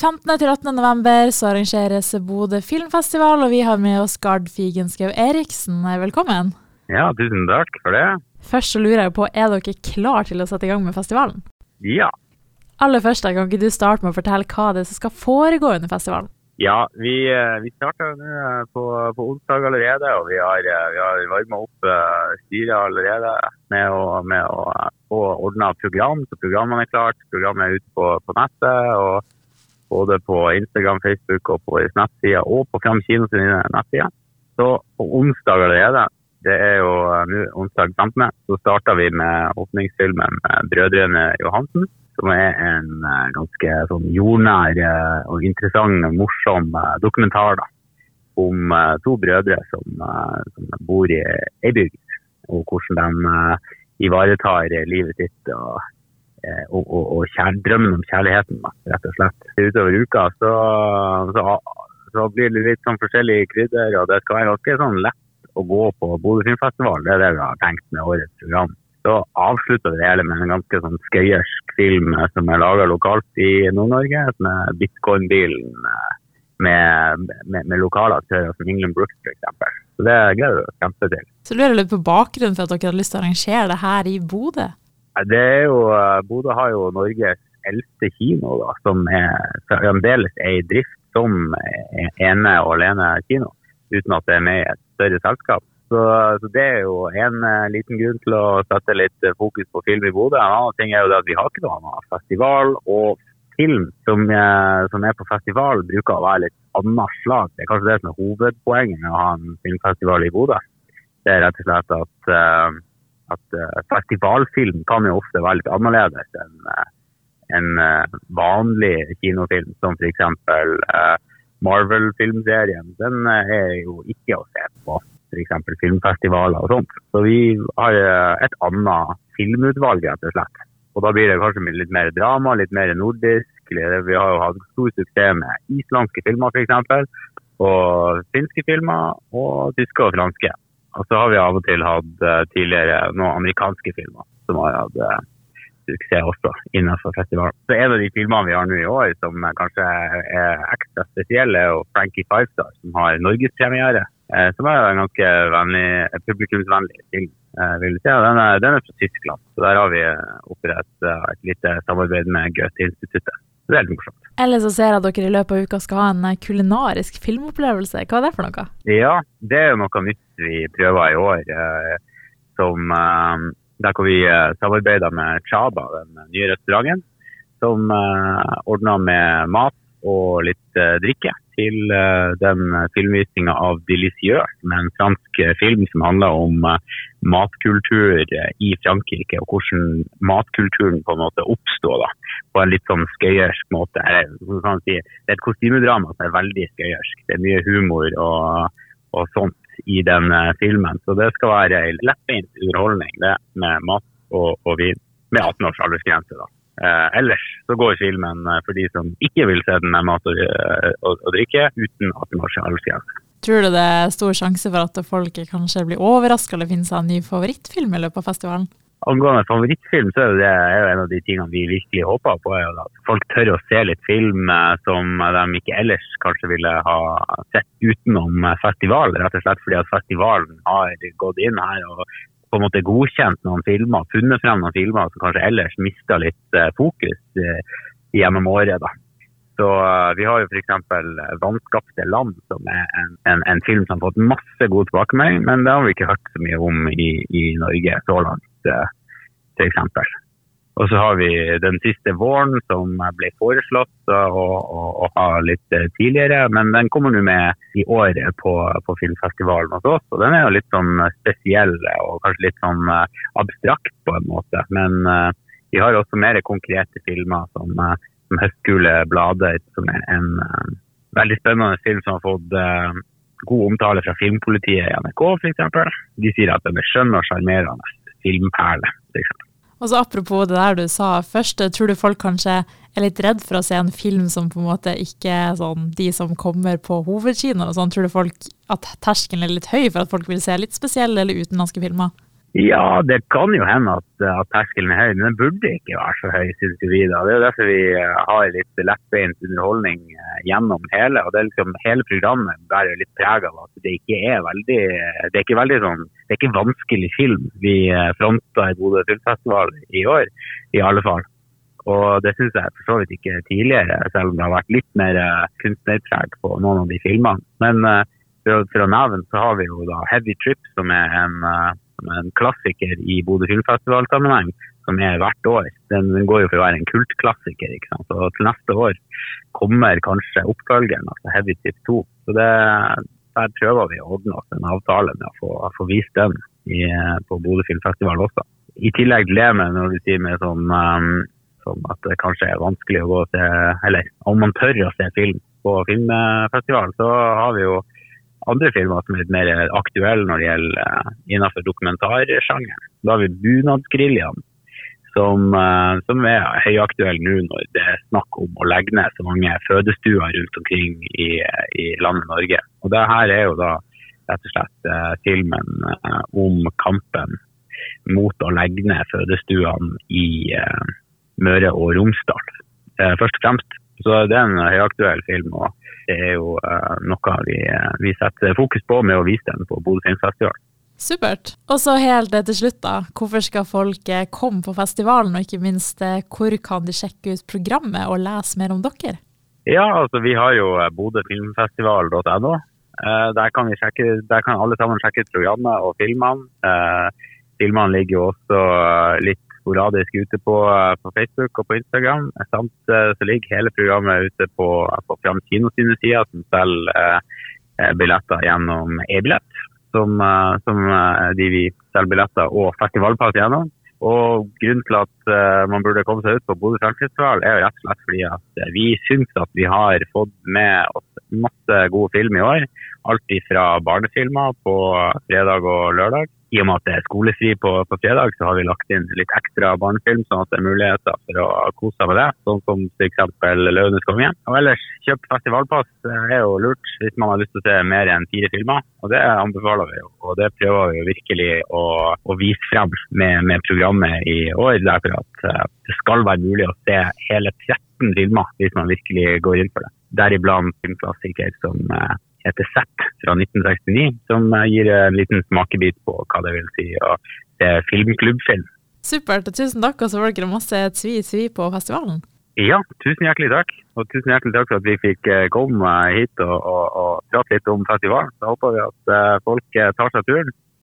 15. til 18. november så arrangeres Bodø filmfestival, og vi har med oss Gard Figenschou Eriksen. Velkommen. Ja, tusen takk for det. Først så lurer jeg på, er dere klar til å sette i gang med festivalen? Ja. Aller først, kan ikke du starte med å fortelle hva det er som skal foregå under festivalen? Ja, vi, eh, vi starter eh, på, på, onsdag allerede, og vi har, eh, vi har varma opp styret allerede med å, med å få ordna program. Så programmene er klart. Programmet er ute på, på nettet. og Både på Instagram, Facebook og på nettsida, og på Fram kino sine nettsider. Så på onsdag allerede det er jo eh, nå onsdag 15. Så starter vi med åpningsfilmen med Brødrene Johansen. Som er en eh, ganske sånn jordnær eh, og interessant, morsom dokumentar da, om to brødre som, som bor i ei bygd. Og hvordan de ivaretar livet sitt og, og, og, og drømmen om kjærligheten, rett og slett. Utover uka så, så, så blir det litt sånn forskjellige krydder, og det skal være ganske sånn lett å gå på Bodø filmfestival. Det er det vi har tenkt med årets program. Så avslutter vi det hele med en ganske sånn skøyersk film som er laga lokalt i Nord-Norge. Med Bitcoin-bilen med, med, med, lokale aktører som England Brooks f.eks. Så det gleder vi oss kjempe til. Så lurer jeg litt på bakgrunnen for at dere har lyst til å arrangere det her i Bodø? Det er jo, Bodø har jo Norges eldste kino, da, som er fremdeles er i drift som ene og alene kino uten at det er med i et større selskap. Så, så, Det er jo en uh, liten grunn til å sette litt uh, fokus på film i Bodø. En annen ting er jo det at vi har ikke noe annet festival. Og film som, uh, som, er på festival, bruker å være litt annet slag. Det er kanskje det som er hovedpoenget med å ha en filmfestival i Bodø. Det er rett og slett at, at festivalfilm kan jo ofte være litt annerledes enn en vanlig kinofilm, som f.eks. Marvel-filmserien, den eh, er jo ikke å se på f.eks. filmfestivaler og sånt. Så vi har eh, et annet filmutvalg, rett og slett. Og da blir det kanskje litt mer drama, litt mer nordisk. Vi har jo hatt stor suksess med islandske filmer f.eks. Og finske filmer, og tyske og franske. Og så har vi av og til hatt eh, tidligere noen amerikanske filmer som har hatt suksess også innenfor festivalen. Så En av de filmene vi har nå i år som kanskje er ekstra spesielle, er jo Frankie Five Star, som har norgespremiere. Eh, som er en ganske vennlig, publikumsvennlig film. vil vil si. Den, er, den er fra Tyskland, så der har vi opprettet et lite samarbeid med Goethe-instituttet. Det er litt morsomt. Ellers så ser jeg at dere i løpet av uka skal ha en eh, kulinarisk filmopplevelse. Hva er det for noe? Ja, det er jo noe nytt vi prøver i år. som der hvor vi eh, samarbeider med Chaba, den nye restauranten, som ordner med mat og litt drikke til den filmvisninga av 'Delicieux', med en fransk film som handler om matkultur i Frankrike, og hvordan matkulturen på en måte oppstår da, på en litt sånn skøyersk måte. Si, det er et kostymedrama som er veldig skøyersk. Det er mye humor og, og sånt i den eh, filmen. Så det skal være ei lettbeint underholdning det, med mat og, og vin. Med 18 års aldersgrense, da. Eh, ellers så går filmen eh, for de som ikke vil se den med mat og, eh, og, og drikke, uten 18 års aldersgrense. Tror du det er stor sjanse for at folk kanskje blir overraska eller finner seg en ny favorittfilm i løpet av festivalen? Angående favorittfilm, så er det, er en av de tingene vi virkelig håper på. er at Folk tør å se litt film eh, som de ikke ellers kanskje ville ha sett utenom eh, festival. Rett og slett fordi at festivalen har gått inn her og på en måte godkjent noen filmer, funnet frem noen filmer som kanskje ellers mista litt eh, fokus gjennom året. da. Så Vi har jo f.eks. 'Vannskapte land', som er en, en, en, film som har fått masse god tilbakemelding, men det har vi ikke hørt så mye om i, i Norge så langt f.eks. Og så har vi den siste våren som ble foreslått å, å, å ha litt eh, tidligere, men den kommer nå med i år på, på, filmfestivalen hos oss. Og den er jo litt sånn spesiell og kanskje litt sånn eh, abstrakt på en måte. Men uh, vi har også mer konkrete filmer som, uh, som 'Høstgule blader', som er en uh, veldig spennende film som har fått god omtale fra filmpolitiet i NRK f.eks. De sier at den er skjønn og sjarmerende filmperle. Og så Apropos det der du sa først, tror du folk kanskje er litt redd for å se en film som på en måte ikke er sånn de som kommer på hovedkinoen og sånn? Tror du folk at terskelen er litt høy for at folk vil se litt spesielle eller utenlandske filmer? Ja, det kan jo hende at, at terskelen er høy, men den burde ikke være så høy, synes vi. da. Det er jo derfor vi eh, har litt lettbeint underholdning eh, gjennom hele. og det er liksom, Hele programmet bærer litt preg av at det ikke er veldig det er ikke veldig sånn, det er ikke vanskelig film vi eh, fronta i Bodø Filmfestival i år, i alle fall. Og det syns jeg for så vidt ikke tidligere, selv om det har vært litt mer kunstnerpreg på noen av de filmene. Men for, å nevne så har vi jo da Heavy Trip, som er en en klassiker i Bodø filmfestivalsammenheng, som er hvert år. Den, den, går jo for å være en kultklassiker. ikke sant? Og til neste år kommer kanskje oppfølgeren, altså Heavy Tip 2. Så det, der prøver vi å ordne oss en avtale med å få, få vist den i, på Bodø filmfestival også. I tillegg til det med når du sier med sånn, um, sånn at det kanskje er vanskelig å gå til Eller om man tør å se film på filmfestival, så har vi jo andre filmer som er litt mer aktuelle når det gjelder uh, innenfor dokumentarsjangeren. Da har vi Bunadsgeriljaen, som, uh, som, er høyaktuell nå når det er snakk om å legge ned så mange fødestuer rundt omkring i, i landet Norge. Og det her er jo da rett og slett uh, filmen om kampen mot å legge ned fødestuene i Møre og Romsdal. først og fremst. Så det er en høyaktuell film. og det er jo uh, noe vi, eh, vi, setter fokus på med å vise den på Bodø filmfestival. Supert. Og så helt til slutt, da. Hvorfor skal folk eh, komme på festivalen, og ikke minst hvor kan de sjekke ut programmet og lese mer om dere? Ja, altså vi har jo bodøfilmfestival.no. Der kan, sjekke, der kan alle sammen sjekke ut programmet og filmene. Filmene ligger jo også litt sporadisk ute på, på, Facebook og på Instagram. Samt eh, så ligger hele programmet ute på, på Fram kino sine sider, som selger eh, billetter gjennom e-billett. Som, eh, som de vi selger billetter og festivalpass gjennom. Og Grunnen til at uh, man burde komme seg ut på Bodø Filmfestival, er jo rett og slett fordi at vi syns at vi har fått med oss masse gode film i år. Alt fra barnefilmer på fredag og lørdag, i og med at det er skolefri på, på, fredag, så har vi lagt inn litt ekstra barnefilm, sånn at det er muligheter for å kose seg med det. Sånn som f.eks. 'Løvenes konge'. Og ellers, kjøp festivalpass er jo lurt hvis man har lyst til å se mer enn fire filmer. Og det anbefaler vi jo. Og det prøver vi virkelig å, å vise frem med, med, programmet i år. Derfor at uh, det skal være mulig å se hele 13 filmer hvis man virkelig går inn for det. Deriblant filmklassiker som uh, heter Zapp fra 1969, som eh, gir en liten smakebit på hva det vil si å se filmklubbfilm. Supert, og tusen takk, og så var det masse tvi-tvi på festivalen. Ja, tusen hjertelig takk. Og tusen hjertelig takk for at vi fikk komme hit og, og, og prate litt om festivalen. Så håper vi at folk tar seg turen.